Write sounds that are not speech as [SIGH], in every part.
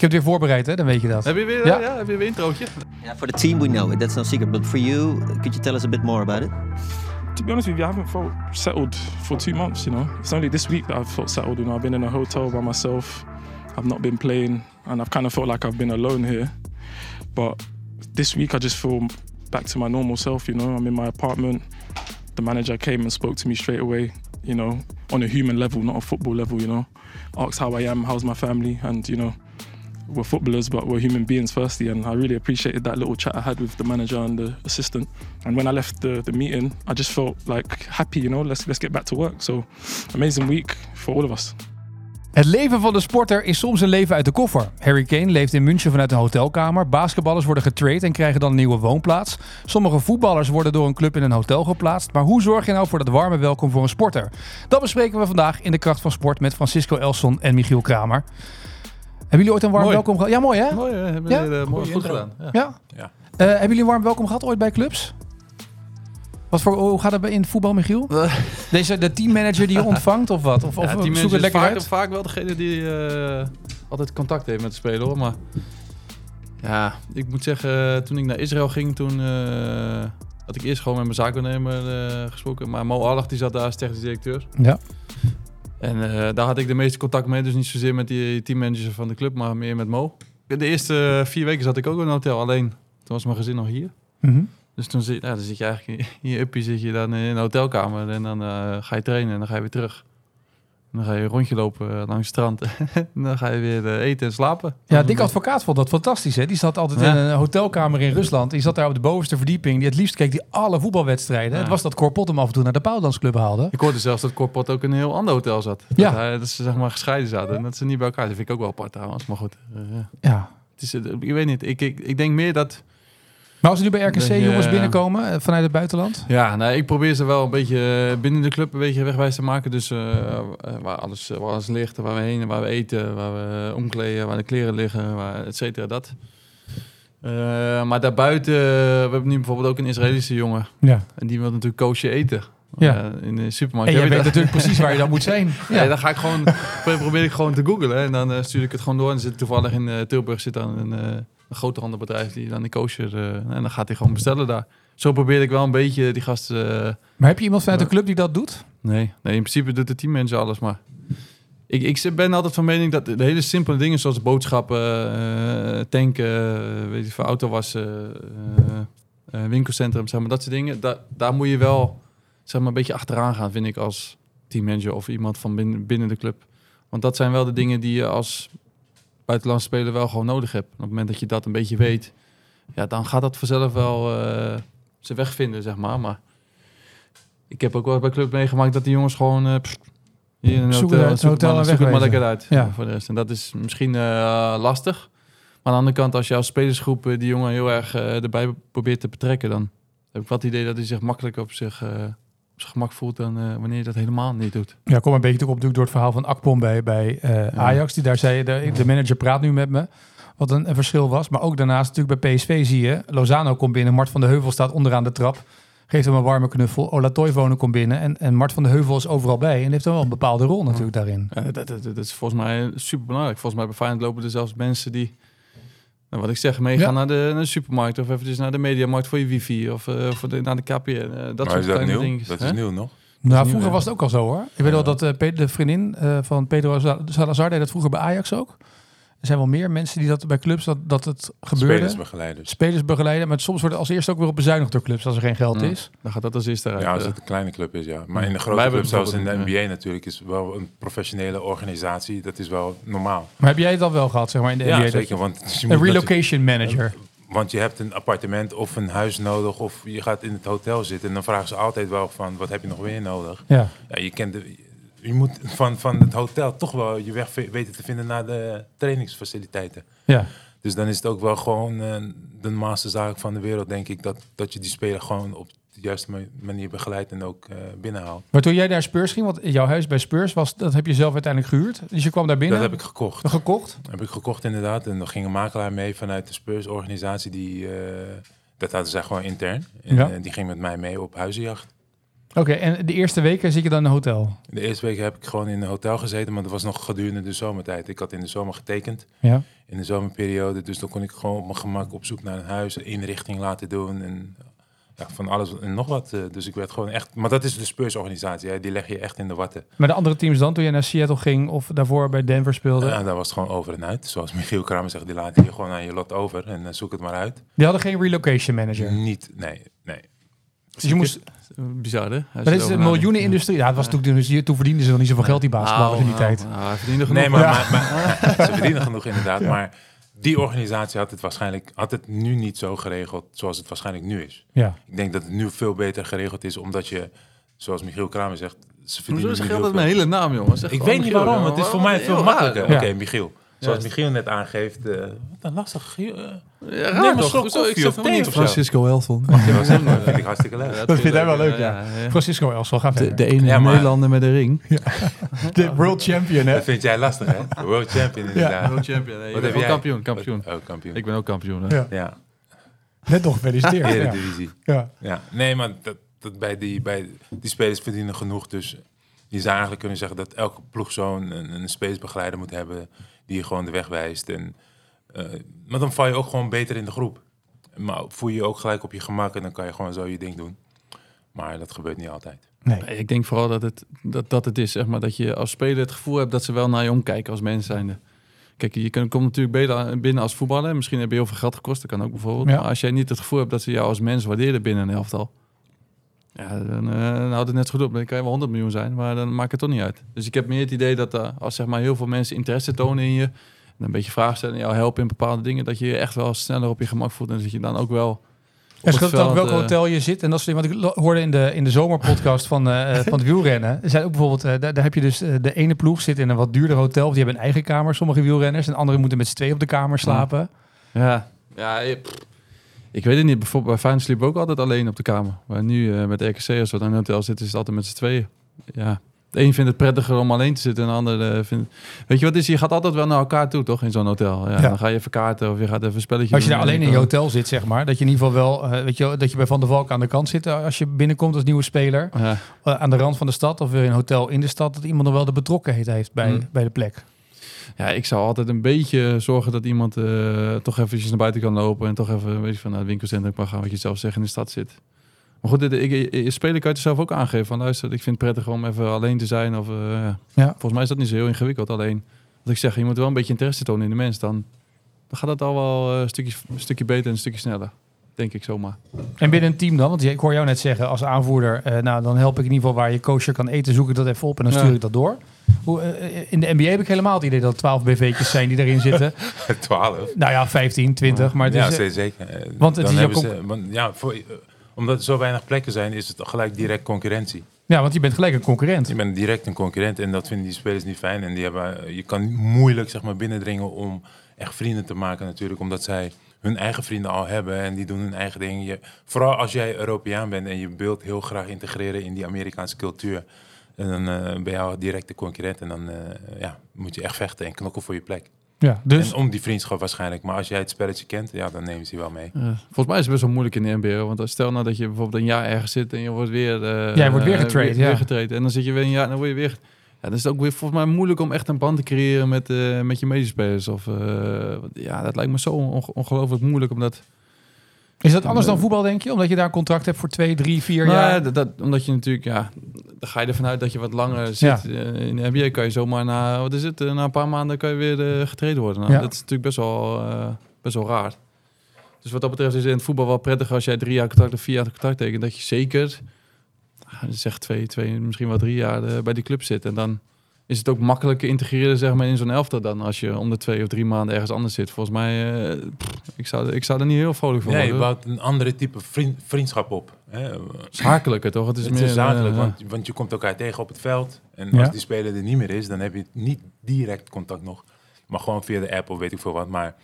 Ik heb het weer voorbereid, hè? Dan weet je dat. Heb je weer, Ja. Eh, ja. heb je weer een introotje? Yeah, for the team, we know it. That's no secret. But for you, could you tell us a bit more about it? to be honest with you, I haven't felt settled for two months. You know, it's only this week that I've felt settled. You know, I've been in a hotel by myself. I've not been playing, and I've kind of felt like I've been alone here. But this week, I just feel back to my normal self. You know, I'm in my apartment. The manager came and spoke to me straight away. You know, on a human level, not a football level. You know, asked how I am, how's my family, and you know. We're footballers, but we're human beings firstly, and I really appreciated that little chat I had with the manager and the assistant. And when I left the, the meeting, I just felt like happy, you know. Let's let's get back to work. So, amazing week for all of us. Het leven van de sporter is soms een leven uit de koffer. Harry Kane leeft in München vanuit een hotelkamer. Basketballers worden getraind en krijgen dan een nieuwe woonplaats. Sommige voetballers worden door een club in een hotel geplaatst. Maar hoe zorg je nou voor dat warme welkom voor een sporter? Dat bespreken we vandaag in de Kracht van Sport met Francisco Elson en Michiel Kramer. Hebben jullie ooit een warm Mooi. welkom gehad? Ja, mooi hè? Mooi, hè? hebben Ja? jullie, eh, mooi goed intro. gedaan. Ja. Ja? Ja. Eh, hebben jullie een warm welkom gehad ooit bij clubs? Wat voor, hoe gaat het bij in het voetbal, Michiel? [LAUGHS] Deze, de teammanager die je [LAUGHS] ontvangt of wat? Of, of Ja, die zoek het lekker vaak, uit? vaak wel degene die eh, altijd contact heeft met de speler. Hoor. Maar ja, ik moet zeggen, toen ik naar Israël ging, toen eh, had ik eerst gewoon met mijn zaakwaarnemer eh gesproken. Maar Mo Allag, die zat daar als technisch directeur. Ja. En eh, daar had ik de meeste contact mee. Dus niet zozeer met die teammanager van de club, maar meer met Mo. De eerste vier weken zat ik ook in een hotel, alleen toen was mijn gezin nog hier. Mhm. Dus toen zit, ja, dan zit je eigenlijk in in je uppie zit je dan in een hotelkamer en dan eh, ga je trainen en dan ga je weer terug. Dan ga je een rondje lopen eh, langs het strand. en [LAUGHS] dan ga je weer eh, eten en slapen. Ja, Dick Advocaat vond dat fantastisch. Hè? Die zat altijd Ja. in een hotelkamer in Rusland. Die zat daar op de bovenste verdieping. Die het liefst keek die alle voetbalwedstrijden. Ja. Het was dat Corpot hem af en toe naar de Pauwdansclub haalde. Ik hoorde zelfs dat Corpot ook in een heel ander hotel zat. Ja. Dat, hij- dat ze zeg maar gescheiden zaten en dat ze niet bij elkaar. Dat vind ik ook wel apart trouwens, maar goed. eh, ja. Ja. het is, ik weet niet, ik, ik, ik denk meer dat... Maar als er nu bij RKC je- jongens binnenkomen eh, vanuit het buitenland. Ja, nou, ik probeer ze wel een beetje eh, binnen de club een beetje wegwijs te maken. Dus eh, waar, alles, waar alles ligt, waar we heen, waar we eten, waar we omkleden, waar de kleren liggen, waar, et cetera, dat. Maar daarbuiten, we hebben nu bijvoorbeeld ook een Israëlische jongen. Ja. En die wil natuurlijk koosje eten. Ja. In de supermarkt. En jij weet dat- natuurlijk precies waar je dan moet zijn. [LAUGHS] Ja. Ja. dan ga ik gewoon, [LAUGHS] probeer ik gewoon te googlen. En dan stuur ik het gewoon door. En dan zit toevallig in Tilburg zit dan een, een groothandelbedrijf die dan de kosher... eh, en dan gaat hij gewoon bestellen daar. Zo probeer ik wel een beetje die gasten... eh, Maar heb je iemand vanuit de club die dat doet? Nee, nee, in principe doet de teammanager alles, maar... Ik, ik ben altijd van mening dat de hele simpele dingen zoals boodschappen, eh, tanken, weet je, voor auto wassen, winkelcentrum, zeg maar, dat soort dingen. Da daar moet je wel zeg maar, een beetje achteraan gaan, vind ik, als teammanager of iemand van binnen, binnen de club. Want dat zijn wel de dingen die je als buitenlandse speler wel gewoon nodig hebt. Op het moment dat je dat een beetje weet, ja, dan gaat dat vanzelf wel eh, zijn weg vinden, zeg maar. Maar ik heb ook wel bij club meegemaakt dat die jongens gewoon pff, hier in een hotel, het hotel maar, en maar lekker uit Ja. voor de rest. En dat is misschien eh, lastig. Maar aan de andere kant, als je als spelersgroep die jongen heel erg erbij probeert te betrekken, dan heb ik het idee dat hij zich makkelijker op zich, zijn gemak voelt dan eh, wanneer je dat helemaal niet doet. Ja, kom een beetje toe op door het verhaal van Akpom bij, bij eh, Ajax. Die daar zei, de, de manager praat nu met me. Wat een, een verschil was. Maar ook daarnaast natuurlijk bij PSV zie je. Lozano komt binnen. Mart van de Heuvel staat onderaan de trap. Geeft hem een warme knuffel. Ola Toivonen komt binnen. En, en Mart van de Heuvel is overal bij. En heeft dan wel een bepaalde rol natuurlijk daarin. Ja, dat, dat, dat is volgens mij super belangrijk. Volgens mij bij Feyenoord lopen er zelfs mensen die, nou, wat ik zeg, meegaan Ja. naar, de, naar de supermarkt of eventjes naar de mediamarkt voor je wifi of eh, voor de, naar de KPN. eh, dat maar soort is dat kleine nieuw? dingetjes. Dat hè? is nieuw nog. Nou, nieuw, vroeger ja. was het ook al zo hoor. Ik weet wel dat eh, Pe- de vriendin eh, van Pedro Sa- Salazar deed dat vroeger bij Ajax ook. Er zijn wel meer mensen die dat bij clubs, dat, dat het gebeurde. Spelersbegeleiders. Spelers begeleiden. Maar soms wordt het als eerste ook weer op bezuinigd door clubs als er geen geld Ja. is. Dan gaat dat als eerste eruit. Ja, als eh. het een kleine club is, ja. Maar Ja. in de grote club, zoals in de NBA natuurlijk, is wel een professionele organisatie. Dat is wel normaal. Maar heb jij het dan wel gehad, zeg maar, in de Ja, NBA? dat zeker. Want Een relocation manager. want je hebt een appartement of een huis nodig of je gaat in het hotel zitten. En dan vragen ze altijd wel van, wat heb je nog weer nodig? Ja. Ja, je, kent de, je moet van, van het hotel toch wel je weg weten te vinden naar de trainingsfaciliteiten. ja. Dus dan is het ook wel gewoon eh, de normaalste zaak van de wereld, denk ik, dat, dat je die speler gewoon op de juiste ma- manier begeleidt en ook eh, binnenhaalt. Maar toen jij naar Spurs ging, want jouw huis bij Spurs was, dat heb je zelf uiteindelijk gehuurd. Dus je kwam daar binnen. Dat heb ik gekocht. gekocht. Heb ik gekocht inderdaad. En dan ging een makelaar mee vanuit de Spurs-organisatie. Die, eh, dat hadden zij gewoon intern. En Ja. die ging met mij mee op huizenjacht. Oké, en de eerste weken zit je dan in een hotel? De eerste week heb ik gewoon in een hotel gezeten, maar dat was nog gedurende de zomertijd. Ik had in de zomer getekend, Ja. in de zomerperiode. Dus dan kon ik gewoon op mijn gemak op zoek naar een huis, een inrichting laten doen. En ja, van alles en nog wat. eh, Dus ik werd gewoon echt... Maar dat is de Spurs-organisatie, hè, die leg je echt in de watten. Maar de andere teams dan, toen je naar Seattle ging of daarvoor bij Denver speelde, Ja, daar was het gewoon over en uit. Zoals Michiel Kramer zegt, die laten je gewoon aan je lot over en eh, zoek het maar uit. die hadden geen relocation manager. Niet, nee, nee. Dus je moest, Bizar, hè? Maar dit is een miljoenenindustrie. Ja, het was natuurlijk, dus toen verdienden ze nog niet zoveel geld, die basketballers in die Nou, tijd. nou, hij verdiende genoeg. Nee, maar, Ja. maar, [LAUGHS] maar ze verdienen genoeg inderdaad. Maar die organisatie had het waarschijnlijk had het nu niet zo geregeld zoals het waarschijnlijk nu is. Ja. Ik denk dat het nu veel beter geregeld is, omdat je, zoals Michiel Kramer zegt, ze Hoezo verdienen dat mijn hele naam, jongen? Zeg Ik weet niet waarom, het is voor mij veel makkelijker. Oké, Ja. Michiel. Zoals. Michiel net aangeeft, eh, wat een lastig. eh, Ja, Neem een toch? slok? Ik zeg of thee niet of of zo. zo. Francisco Elson. dat vind ik hartstikke leuk. Ja, Dat vindt hij wel leuk, ja. ja. Francisco Elsel, ga De, verder. de ene Ja, maar- Nederlander met de ring. [LAUGHS] De world champion, hè? Dat vind jij lastig, hè? De world champion inderdaad. World champion. Nee, Wat ik ben heb ook jij? kampioen, kampioen. Oh, kampioen. Ik ben ook kampioen. Hè? Ja. ja, Net nog gefeliciteerd. ja. [LAUGHS] Eredivisie. Ja. Ja, nee, maar dat, dat bij, die, bij die spelers verdienen genoeg. Dus je zou eigenlijk kunnen zeggen dat elke ploeg zo'n een, een spelersbegeleider moet hebben die je gewoon de weg wijst. En, eh, maar dan val je ook gewoon beter in de groep. Maar voel je je ook gelijk op je gemak en dan kan je gewoon zo je ding doen. Maar dat gebeurt niet altijd. Nee. Ik denk vooral dat het, dat, dat het is, zeg maar, dat je als speler het gevoel hebt dat ze wel naar je omkijken als mens zijnde. Kijk, je komt natuurlijk beter binnen als voetballer. Misschien heb je heel veel geld gekost, dat kan ook bijvoorbeeld. Ja. Maar als jij niet het gevoel hebt dat ze jou als mens waarderen binnen een elftal, ja, dan, eh, dan houdt het net zo goed op. Dan kan je wel 100 miljoen zijn, maar dan maakt het toch niet uit. Dus ik heb meer het idee dat eh, als zeg maar, heel veel mensen interesse tonen in je, en een beetje vragen stellen en jou helpen in bepaalde dingen, dat je je echt wel sneller op je gemak voelt en dat je dan ook wel En het schat ook welk eh, hotel je zit. En dat soort dingen. Want ik hoorde in de, in de zomerpodcast van, eh, van het wielrennen. Er zijn ook bijvoorbeeld, daar, daar heb je dus de ene ploeg zit in een wat duurder hotel. of Die hebben een eigen kamer, sommige wielrenners. En anderen moeten met z'n tweeën op de kamer slapen. Ja, ja pff. Ik weet het niet. Bijvoorbeeld bij Feyenoord sliep ik ook altijd alleen op de kamer. Maar nu eh, met RKC, als we dan in een hotel zitten, is het altijd met z'n tweeën. Ja, de een vindt het prettiger om alleen te zitten en de ander eh, vindt... Weet je wat is? Je gaat altijd wel naar elkaar toe, toch? In zo'n hotel. Ja, Ja. Dan ga je even kaarten of je gaat even een spelletje Als je daar alleen En in je hotel zit, zeg maar. Dat je in ieder geval wel, eh, weet je, dat je bij Van der Valk aan de kant zit. Als je binnenkomt als nieuwe speler. Ja. aan de rand van de stad of weer in een hotel in de stad. Dat iemand nog wel de betrokkenheid heeft bij, Mm. bij de plek. Ja, ik zou altijd een beetje zorgen dat iemand eh, toch eventjes naar buiten kan lopen. En toch even, weet je, van naar het winkelcentrum kan gaan, wat je zelf zegt in de stad zit. Maar goed, ik, speler kan je het zelf ook aangeven. Van luister, ik vind het prettig om even alleen te zijn. Of, eh, ja. Volgens mij is dat niet zo heel ingewikkeld. Alleen, wat ik zeg, je moet wel een beetje interesse tonen in de mens. Dan, dan gaat het al wel eh, een, stukje, een stukje beter en een stukje sneller. Denk ik zomaar. En binnen een team dan? Want ik hoor jou net zeggen als aanvoerder. nou, dan help ik in ieder geval waar je coacher kan eten. Zoek ik dat even op en dan Ja. stuur ik dat door. Hoe, eh, in de NBA heb ik helemaal het idee dat er 12 BV'tjes zijn die daarin zitten. [LAUGHS] 12. nou ja, 15, 20. Maar het ja, is, eh, zeker. Eh, want het dan is ook ze, want, ja, voor, eh, omdat er zo weinig plekken zijn, is het gelijk direct concurrentie. ja, want je bent gelijk een concurrent. Je bent direct een concurrent en dat vinden die spelers niet fijn. En die hebben, eh, je kan moeilijk zeg maar, binnendringen om echt vrienden te maken natuurlijk. Omdat zij hun eigen vrienden al hebben en die doen hun eigen dingen. Je, vooral als jij Europeaan bent en je wilt heel graag integreren in die Amerikaanse cultuur. En dan eh, ben je al direct de concurrent en dan eh, ja, moet je echt vechten en knokken voor je plek. Ja, dus En om die vriendschap waarschijnlijk. Maar als jij het spelletje kent, ja, dan nemen ze je wel mee. Volgens mij is het best wel moeilijk in de NBA. Want stel nou dat je bijvoorbeeld een jaar ergens zit en je wordt weer... eh, Jij wordt weer getraind, weer, ja. weer getraind. En dan zit je weer een jaar en dan word je weer... Ja, dan is het ook weer volgens mij moeilijk om echt een band te creëren met, eh, met je medespelers. Of, eh, ja, dat lijkt me zo onge- ongelooflijk moeilijk. Omdat, is dat anders dan voetbal, denk je? Omdat je daar een contract hebt voor twee, drie, vier Nou, jaar? ja, dat, dat- omdat je natuurlijk, ja, dan ga je ervan uit dat je wat langer zit. Eh, In de NBA kan je zomaar na, wat is het, eh, na een paar maanden kan je weer eh, getraind worden. Nou, Ja. Dat is natuurlijk best wel, best wel raar. Dus wat dat betreft is het in het voetbal wel prettig als jij drie jaar contract of vier jaar contract tekent. Dat je zeker, ah, zeg twee, twee, misschien wel drie jaar bij die club zit. En dan is het ook makkelijker integreren zeg maar, in zo'n elftal dan als je om de twee of drie maanden ergens anders zit. Volgens mij, eh, pff, ik, zou, ik zou er niet heel vrolijk van Nee, je worden. bouwt een andere type vriend, vriendschap op. Hè. Is zakelijker toch? Het is Het meer is zakelijk, eh, want, want je komt elkaar tegen op het veld. En Ja. als die speler er niet meer is, dan heb je niet direct contact nog. Maar gewoon via de app of weet ik veel wat. Maar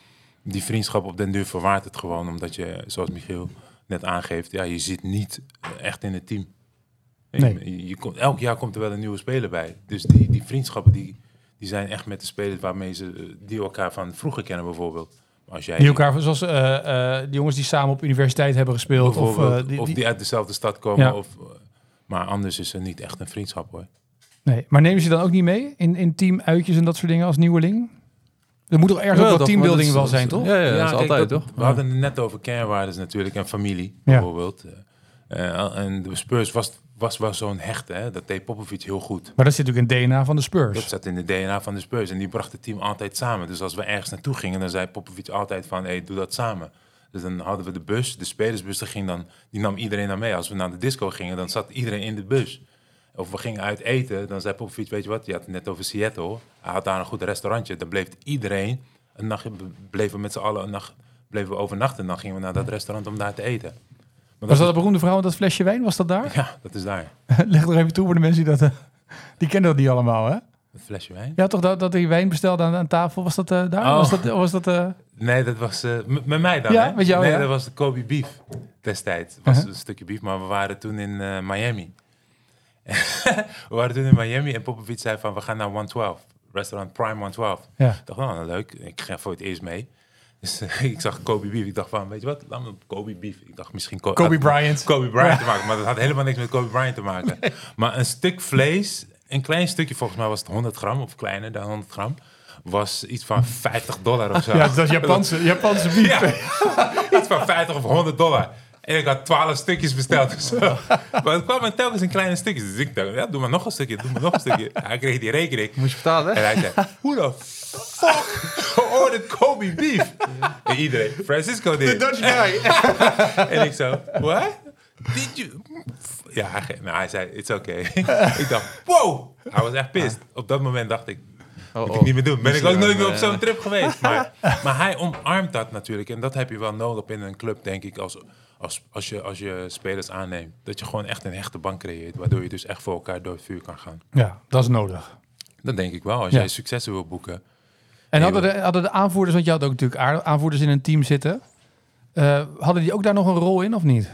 die vriendschap op den duur verwaart het gewoon. Omdat je, zoals Michiel net aangeeft, ja, je zit niet echt in het team. Je- Nee. Je, je komt, elk jaar komt er wel een nieuwe speler bij. Dus die, die vriendschappen die, die zijn echt met de spelers waarmee ze eh, die elkaar van vroeger kennen bijvoorbeeld. Als jij Die elkaar, zoals eh, eh, die jongens die samen op universiteit hebben gespeeld. Of, die, of die- uit dezelfde stad komen. Ja. Of, Maar anders is het niet echt een vriendschap hoor. Nee, maar nemen ze dan ook niet mee in, in teamuitjes en dat soort dingen als nieuweling? Er moet toch ergens ook Ja, wel toch, teambuilding wel zijn, toch? Ja, ja, dat is kijk, altijd, dat- toch? We hadden het net over kernwaarden natuurlijk en familie Ja. bijvoorbeeld. En de Spurs was, was wel zo'n hecht, hè? dat deed Popovic heel goed. Maar dat zit natuurlijk in het DNA van de Dat Spurs. zat in de DNA van de Spurs en die bracht het team altijd samen. Dus als we ergens naartoe gingen, dan zei Popovic altijd van, hey, doe dat samen. Dus dan hadden we de bus, de spelersbus, die, ging dan, die nam iedereen dan mee. Als we naar de disco gingen, dan zat iedereen in de bus. Of we gingen uit eten, dan zei Popovic, weet je wat, je had het net over Seattle. Hij had daar een goed restaurantje. Dan bleef iedereen, een nacht, bleven we met z'n allen een nacht, bleven we overnachten. En dan gingen we naar dat restaurant om daar te eten. Maar Was dat een beroemde vrouw met dat flesje wijn? Was dat daar? Ja, dat is daar. [LAUGHS] Leg er even toe voor de mensen die dat... eh, die kennen dat niet allemaal, hè? Het flesje wijn. Ja, toch dat, dat die wijn bestelde aan, aan tafel. Was dat eh, daar? Oh. Was dat, was dat eh, Nee, dat was m- met mij dan. Ja, hè? met jou, Nee, ja. dat was de Kobe Beef destijds. Het was Uh-huh. een stukje beef, maar we waren toen in Miami. [LAUGHS] we waren toen in Miami en Popovic zei van, we gaan naar 112. Restaurant Prime 112. ja. Ik dacht, nou, leuk. Ik ga voor het eerst mee. Dus eh, [LAUGHS] ik zag Kobe Beef. Ik dacht van, weet je wat? Laat me Kobe Beef. Ik dacht misschien... Ko- Kobe Bryant. Kobe Bryant te maken. Maar dat had helemaal niks met Kobe Bryant te maken. Maar een stuk vlees, een klein stukje, volgens mij was het 100 gram of kleiner dan 100 gram, was iets van 50 dollar of zo. Ja, dat is Japanse, [LAUGHS] Japanse bief. Ja, [LAUGHS] iets van 50 of 100 dollar. En ik had 12 stukjes besteld of zo. [LAUGHS] Maar het kwam in telkens in kleine stukjes. Dus ik dacht, ja, doe maar nog een stukje, doe maar nog een stukje. Hij kreeg die rekening. Moest je vertalen, En hè? hij zei, hoe de fuck [LAUGHS] ordert Kobe beef? En iedereen, Francisco dit. Dutch guy. [LAUGHS] En ik zo, what? Did you... Ja, hij, nou, hij zei, it's okay. ik dacht, wow! Hij was echt pissed. Op dat moment dacht ik, Oh, moet ik niet meer doen. Ben ik ook nooit meer op zo'n trip geweest. Maar, maar hij omarmt dat natuurlijk. En dat heb je wel nodig binnen een club, denk ik, als, als, als, je, als je spelers aanneemt. Dat je gewoon echt een hechte bank creëert. Waardoor je dus echt voor elkaar door het vuur kan gaan. Ja, dat is nodig. Dat denk ik wel. Als Ja. jij successen wil boeken. En hadden de, hadden de aanvoerders, want je had ook natuurlijk aanvoerders in een team zitten. eh, hadden die ook daar nog een rol in of niet?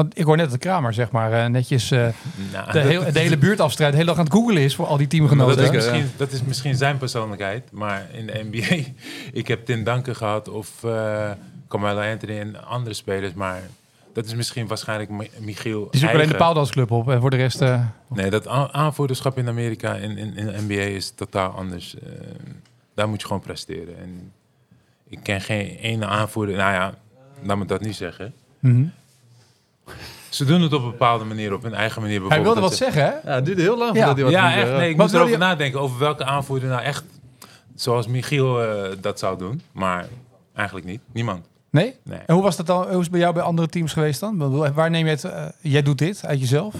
Want ik hoor net dat Kramer, zeg maar, eh, netjes eh, Nou, de, heel, de hele buurtafstrijd heel dag aan het googelen is voor al die teamgenoten. dat, is Zeker, misschien, dat is misschien zijn persoonlijkheid. Maar in de NBA, [LAUGHS] ik heb Tim Duncan gehad of eh Carmelo Anthony en andere spelers. Maar dat is misschien waarschijnlijk Mi- Michiel Die zoeken alleen de paaldansclub op en voor de rest... eh, Nee, dat aanvoerderschap in Amerika en in, in de NBA is totaal anders. Eh, daar moet je gewoon presteren. En ik ken geen ene aanvoerder. Nou ja, laat me dat niet zeggen. mhm. Ze doen het op een bepaalde manier, op hun eigen manier. Hij wilde wat zeggen, hè? Ja, het duurde heel lang Ja. voordat hij wat Ja, echt. Nee, ik moest wil erover je- nadenken over welke aanvoerder nou echt zoals Michiel eh, dat zou doen. Maar eigenlijk niet. Niemand. Nee? Nee. En hoe was dat dan? Hoe is het bij jou bij andere teams geweest dan? Waar neem je het? eh, jij doet dit uit jezelf.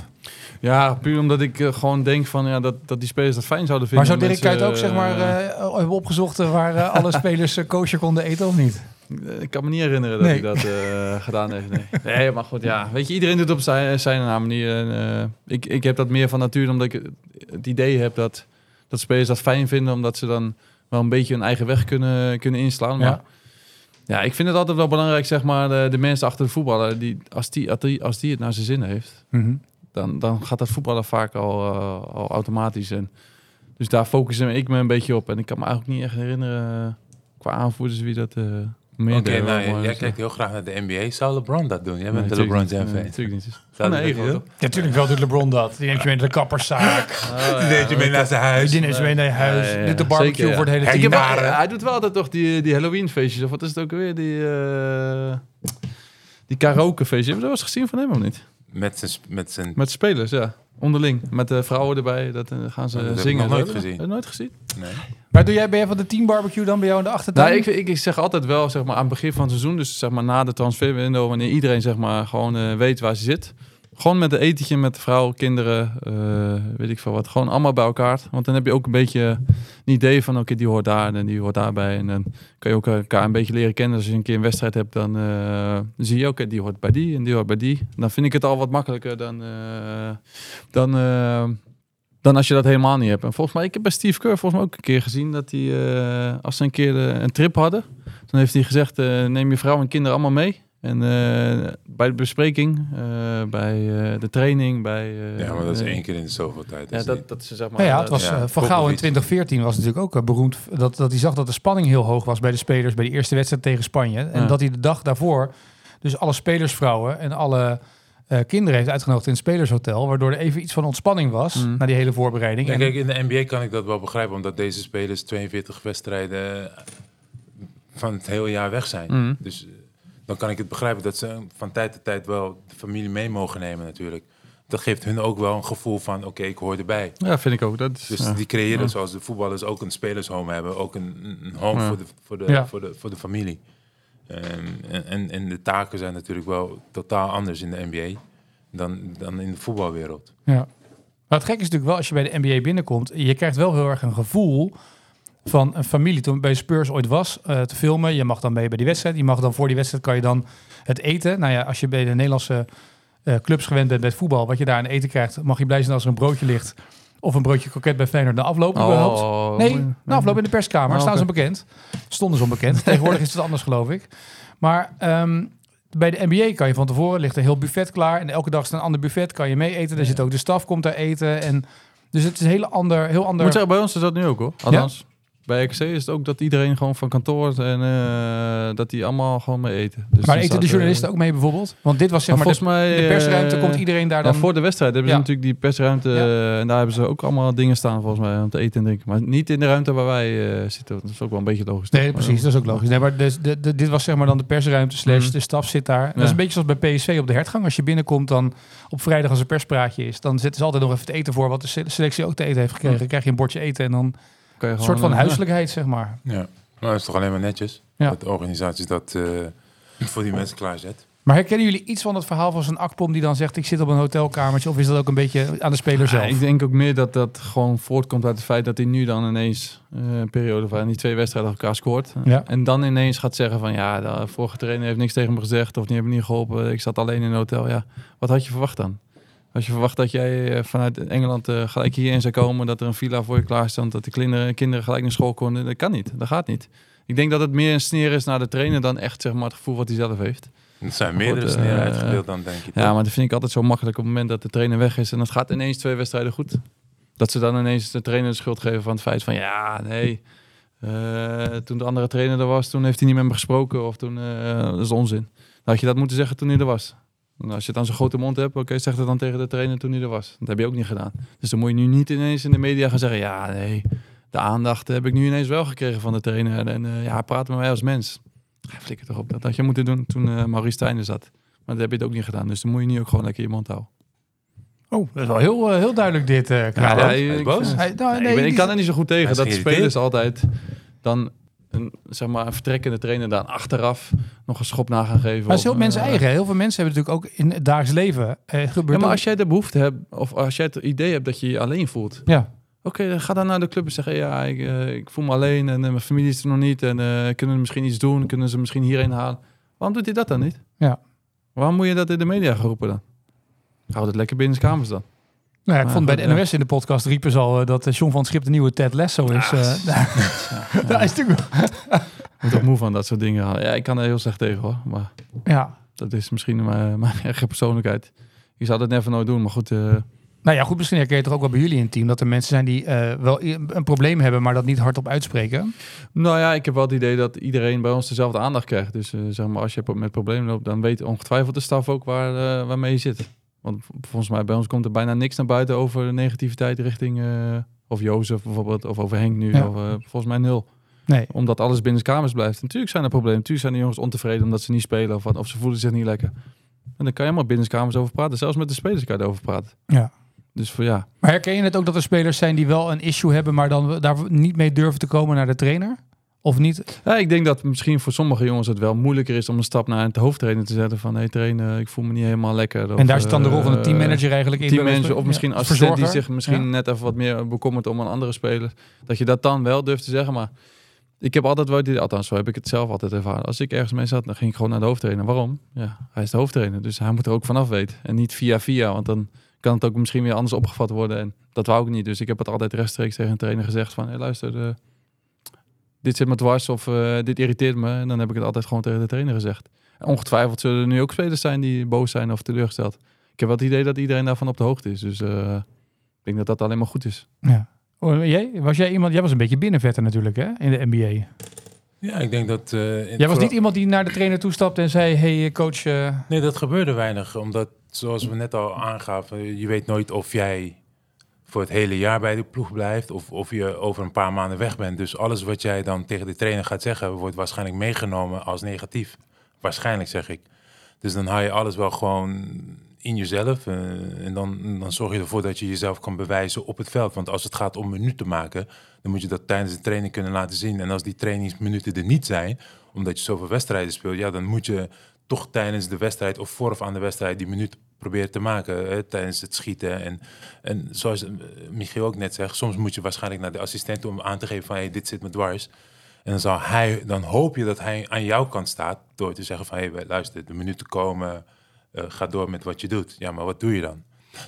Ja, puur omdat ik eh, gewoon denk van, ja, dat, dat die spelers dat fijn zouden Maar vinden. zou Dirk Mensen, Kuyt ook zeg maar hebben opgezocht waar alle [LAUGHS] spelers kosher konden eten of niet? Eh, Ik kan me niet herinneren dat Nee. hij dat eh, gedaan heeft. Nee. [LAUGHS] nee, maar goed, ja. Weet je, iedereen doet op zijn, zijn haar manier. En, eh, ik, ik heb dat meer van natuur, omdat ik het idee heb dat, dat spelers dat fijn vinden, omdat ze dan wel een beetje hun eigen weg kunnen, kunnen inslaan. Maar Ja. ja. ik vind het altijd wel belangrijk, zeg maar, de, de mensen achter de voetballer, die, als, die, als, die, als die het naar zijn zin heeft, Mhm. dan, dan gaat dat voetballen vaak al, al automatisch. En, dus daar focus ik me een beetje op. En ik kan me eigenlijk niet echt herinneren qua aanvoerders wie dat Oké, deed. nou, jij kijkt heel graag naar de NBA. Zou LeBron dat doen? Jij bent de Nee, LeBron natuurlijk James niet. fan. Nee, natuurlijk niet. Zou dat? Ja, natuurlijk wel doet LeBron dat. Die neemt je mee naar de kapperszaak. Die deed je mee naar zijn huis. Die neemt je mee naar je huis. Ja, ja, ja. Dit de barbecue Zeker, ja. voor het hele team. Hij doet wel altijd toch die, die Halloween feestjes. Of wat is het ook weer? Die, eh die karaoke feestjes. Heb je dat wel eens gezien van hem of niet? Met zijn... Met zijn Met spelers, ja. Onderling. Met de vrouwen erbij. Dat, eh, gaan ze dat heb ik zingen. nog nooit gezien. Heb je nooit gezien? nee. Maar doe jij, ben jij van de team barbecue dan bij jou in de achtertuin? Nou, ik, ik, ik zeg altijd wel, zeg maar, aan het begin van het seizoen, dus zeg maar na de transferwindow, wanneer iedereen zeg maar gewoon eh, weet waar ze zit. Gewoon met een etentje met de vrouw, kinderen, eh, weet ik veel wat. Gewoon allemaal bij elkaar. Want dan heb je ook een beetje een idee van, oké, die hoort daar en die hoort daarbij. En dan kan je ook elkaar een beetje leren kennen. Als je een keer een wedstrijd hebt, dan eh, zie je, oké, die hoort bij die en die hoort bij die. Dan vind ik het al wat makkelijker dan, eh, dan, dan als je dat helemaal niet hebt. En volgens mij, ik heb bij Steve Kerr volgens mij ook een keer gezien dat hij, als ze een keer een trip hadden, dan heeft hij gezegd, neem je vrouw en kinderen allemaal mee. En eh, bij de bespreking, eh, bij eh, de training, bij... eh, Ja, maar dat is één keer in de zoveel tijd. Ja, dat, dat is zeg maar... Nou ja, het was Ja, Van. Gaal in 2014 was natuurlijk ook beroemd dat, dat hij zag dat de spanning heel hoog was bij de spelers bij de eerste wedstrijd tegen Spanje. En Ja. dat hij de dag daarvoor dus alle spelersvrouwen en alle eh, kinderen heeft uitgenodigd in het spelershotel. Waardoor er even iets van ontspanning was Mm. na die hele voorbereiding. Ja, En- kijk, in de NBA kan ik dat wel begrijpen, omdat deze spelers 42 wedstrijden van het hele jaar weg zijn. Mhm. Dus dan kan ik het begrijpen dat ze van tijd tot tijd wel de familie mee mogen nemen natuurlijk. Dat geeft hun ook wel een gevoel van, oké, ik hoor erbij. Ja, vind ik ook. Dat is, Dus ja. die creëren, Ja. zoals de voetballers ook een spelershome hebben, ook een, een home Ja. voor, de, voor, de, voor, de, voor de familie. En, en, en de taken zijn natuurlijk wel totaal anders in de NBA dan, dan in de voetbalwereld. Ja. Maar het gekke is natuurlijk wel, als je bij de NBA binnenkomt, je krijgt wel heel erg een gevoel van een familie. Toen bij Spurs ooit was eh, te filmen, je mag dan mee bij die wedstrijd. Je mag dan voor die wedstrijd kan je dan het eten. Nou ja, als je bij de Nederlandse eh, clubs gewend bent met voetbal, wat je daar aan eten krijgt, mag je blij zijn als er een broodje ligt. Of een broodje kroket bij Feyenoord na afloop. Oh, Nee, na afloop in de perskamer Oh, staan ze oké. onbekend. Stonden ze onbekend. [LAUGHS] Tegenwoordig is het anders, geloof ik. Maar ehm, bij de NBA kan je van tevoren ligt een heel buffet klaar. En elke dag is een ander buffet. Kan je mee eten. Er zit ook de staf komt daar eten. En dus het is een hele ander, heel Ik ander. moet zeggen, bij ons is dat nu ook hoor. Althans, bij RKC is het ook dat iedereen gewoon van kantoor en eh, dat die allemaal gewoon mee eten. Dus maar eten de journalisten ook mee bijvoorbeeld? Want dit was zeg maar, maar de, volgens mij de persruimte. eh, komt iedereen daar dan? Ja, voor de wedstrijd hebben Ja. ze natuurlijk die persruimte Ja. eh, en daar hebben ze ook allemaal dingen staan volgens mij om te eten en drinken. Maar niet in de ruimte waar wij zitten. Dat is ook wel een beetje logisch. Nee, precies. Dat is ook logisch. Nee, maar dus, de, de- dit was zeg maar dan de persruimte slash Mhm. de staf zit daar. Dat is een beetje zoals bij PSV op de hertgang. Als je binnenkomt dan op vrijdag als er perspraatje is, dan zetten ze altijd nog even het eten voor wat de se- selectie ook te eten heeft gekregen. Mhm. Dan krijg je een bordje eten en dan een gewoon, soort van eh, huiselijkheid, zeg maar. [LAUGHS] Ja, maar dat is toch alleen maar netjes Ja. dat de organisaties dat eh, voor die mensen klaarzet. Maar herkennen jullie iets van het verhaal van zo'n akpom die dan zegt ik zit op een hotelkamertje? Of is dat ook een beetje aan de speler Ja, zelf? ik denk ook meer dat dat gewoon voortkomt uit het feit dat hij nu dan ineens eh, een periode van die twee wedstrijden elkaar scoort. Ja. En dan ineens gaat zeggen van ja, de vorige trainer heeft niks tegen me gezegd of die hebben me niet geholpen. Ik zat alleen in een hotel. Ja, wat had je verwacht dan? Als je verwacht dat jij eh, vanuit Engeland eh, gelijk hierheen zou komen, dat er een villa voor je klaar stond, dat de kinderen, kinderen gelijk naar school konden, dat kan niet. Dat gaat niet. Ik denk dat het meer een sneer is naar de trainer dan echt zeg maar, het gevoel wat hij zelf heeft. Er zijn meerdere Goed, sneren eh, uitgedeeld dan, denk ik. Ja, maar dat vind ik altijd zo makkelijk op het moment dat de trainer weg is en het gaat ineens twee wedstrijden goed. Dat ze dan ineens de trainer de schuld geven van het feit van ja, nee, toen de andere trainer er was, toen heeft hij niet met me gesproken of toen, dat is onzin. Dan had je dat moeten zeggen toen hij er was. Als je dan zo'n grote mond hebt, oké, zeg dat dan tegen de trainer toen hij er was. Dat heb je ook niet gedaan. Dus dan moet je nu niet ineens in de media gaan zeggen, ja, nee, de aandacht heb ik nu ineens wel gekregen van de trainer. En eh, ja, praat met mij als mens. Ja, flikker toch op. Dat had je moeten doen toen eh Maurice Stijn er zat. Maar dat heb je het ook niet gedaan. Dus dan moet je nu ook gewoon lekker je mond houden. Oh, dat is wel heel, eh, heel duidelijk dit. Ja, Hij boos? Hij- nou, Nee, nee, ik, ben- ik kan er niet zo goed tegen dat spelers altijd dan een, zeg maar, een vertrekkende trainer dan achteraf nog een schop na gaan geven. Maar het is heel mensen eh, eigen. Heel veel mensen hebben natuurlijk ook in het dagelijks leven. Eh, gebeurt Ja, maar als jij de behoefte hebt, of als jij het idee hebt dat je je alleen voelt, ja. oké, dan ga dan naar de club en zeggen, ja, ik, eh, ik voel me alleen en eh, mijn familie is er nog niet en kunnen we misschien iets doen, kunnen ze misschien hierheen halen. Waarom doet hij dat dan niet? Ja. Waarom moet je dat in de media gaan roepen dan? Houd het lekker binnen de kamers dan. Nou ja, ik Maar vond bij de. NOS in de podcast riepen ze al eh, dat eh, John van Schip de nieuwe Ted Lasso is. eh. [LAUGHS] Daar is natuurlijk ook moe van dat soort dingen. Ja, ik kan er heel slecht tegen hoor, maar... Ja. Dat is misschien mijn, [LAUGHS] mijn eigen persoonlijkheid. Je zou dat never nooit doen, maar goed. eh, Nou ja, goed, misschien herken je het toch ook wel bij jullie in het team. Dat er mensen zijn die eh, wel een probleem hebben, maar dat niet hardop uitspreken. nou ja, ik heb wel het idee dat iedereen bij ons dezelfde aandacht krijgt. Dus zeg maar, als je met problemen loopt, dan weet ongetwijfeld de staf ook waar, waarmee je zit. Want volgens mij bij ons komt er bijna niks naar buiten over negativiteit richting... eh, of Jozef bijvoorbeeld, of over Henk nu. Ja. Of, eh, volgens mij nul. Nee. Omdat alles binnen de kamers blijft. Natuurlijk zijn er problemen. Natuurlijk zijn de jongens ontevreden omdat ze niet spelen. Of, wat, of ze voelen zich niet lekker. En dan kan je maar binnen de kamers over praten. Zelfs met de spelers kan je erover praten. Ja. Dus voor ja, Maar herken je het ook dat er spelers zijn die wel een issue hebben, maar dan daar niet mee durven te komen naar de trainer? Of niet? Ja, ik denk dat misschien voor sommige jongens het wel moeilijker is om een stap naar een hoofdtrainer te zetten. Van, hé trainer, ik voel me niet helemaal lekker. Of, en daar zit dan de rol van de eh, teammanager eigenlijk in. Teammanager of misschien ja, assistent die zich misschien Ja. net even wat meer bekommert om een andere speler. Dat je dat dan wel durft te zeggen. Maar ik heb altijd wel, het althans zo heb ik het zelf altijd ervaren. Als ik ergens mee zat, dan ging ik gewoon naar de hoofdtrainer. Waarom? Ja, hij is de hoofdtrainer, dus hij moet er ook vanaf weten. En niet via via, want dan kan het ook misschien weer anders opgevat worden. En dat wou ik niet. Dus ik heb het altijd rechtstreeks tegen een trainer gezegd van, hé luister, eh, dit zit me dwars of eh, dit irriteert me. En dan heb ik het altijd gewoon tegen de trainer gezegd. En ongetwijfeld zullen er nu ook spelers zijn die boos zijn of teleurgesteld. Ik heb wel het idee dat iedereen daarvan op de hoogte is. Dus eh, ik denk dat dat alleen maar goed is. Ja. Oh, jij, was jij iemand, jij was een beetje binnenvetter natuurlijk hè, in de NBA. Ja, ik denk dat... eh, Jij was vooral- niet iemand die naar de trainer toestapte en zei, hey coach, eh, Nee, dat gebeurde weinig. Omdat zoals we net al aangaven, je weet nooit of jij voor het hele jaar bij de ploeg blijft of of je over een paar maanden weg bent. Dus alles wat jij dan tegen de trainer gaat zeggen, wordt waarschijnlijk meegenomen als negatief. Waarschijnlijk zeg ik. Dus dan haal je alles wel gewoon in jezelf. eh, en dan, dan zorg je ervoor dat je jezelf kan bewijzen op het veld. Want als het gaat om minuten maken, dan moet je dat tijdens de training kunnen laten zien. En als die trainingsminuten er niet zijn, omdat je zoveel wedstrijden speelt, ja, dan moet je toch tijdens de wedstrijd of vooraf aan de wedstrijd die minuten proberen te maken. Hè, tijdens het schieten. En, en zoals eh, Michiel ook net zegt, soms moet je waarschijnlijk naar de assistent om aan te geven van hey, dit zit me dwars. En dan, zal hij, dan hoop je dat hij aan jouw kant staat door te zeggen van hey, luister, de minuten komen, eh, ga door met wat je doet. Ja, maar wat doe je dan?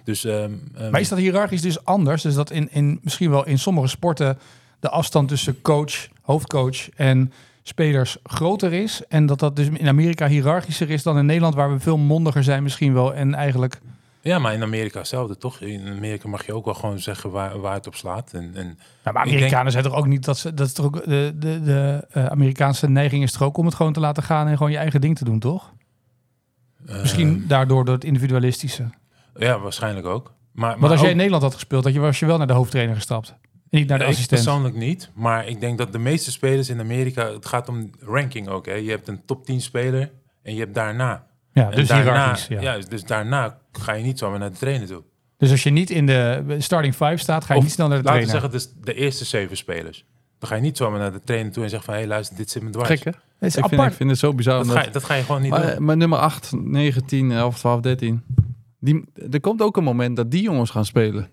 Dus, ehm, ehm, Maar is dat hiërarchisch dus anders? Dus dat in, in misschien wel in sommige sporten de afstand tussen coach, hoofdcoach en spelers groter is. En dat dat dus in Amerika hiërarchischer is dan in Nederland, waar we veel mondiger zijn misschien wel. En eigenlijk. Ja, maar in Amerika hetzelfde, toch? In Amerika mag je ook wel gewoon zeggen waar, waar het op slaat. En, en maar denk- Amerikanen zijn toch ook niet dat ze. Dat is toch ook, de de, de eh, Amerikaanse neiging is toch ook om het gewoon te laten gaan en gewoon je eigen ding te doen, toch? eh, Misschien daardoor door het individualistische. Ja, waarschijnlijk ook. Maar, maar als jij ook- in Nederland had gespeeld, had je, was je wel naar de hoofdtrainer gestapt. En niet naar de ik assistent. persoonlijk niet. Maar ik denk dat de meeste spelers in Amerika... Het gaat om ranking ook. Hè. Je hebt een top 10 speler en je hebt daarna. Ja, En dus daarna. Ja. ja, dus daarna ga je niet zomaar naar de trainer toe. Dus als je niet in de starting five staat, ga je Of niet snel naar de Laten we trainer. zeggen, dus de eerste zeven spelers. Dan ga je niet zomaar naar de trainer toe en zeggen van... hé, luister, dit zit me dwars. Gek hè? Het is Ik vind, apart. ik vind het zo bizar. Dat omdat- ga, je, dat ga je gewoon niet maar, doen. maar nummer 8, 9, 10, 11, 12, 13. Die, er komt ook een moment dat die jongens gaan spelen.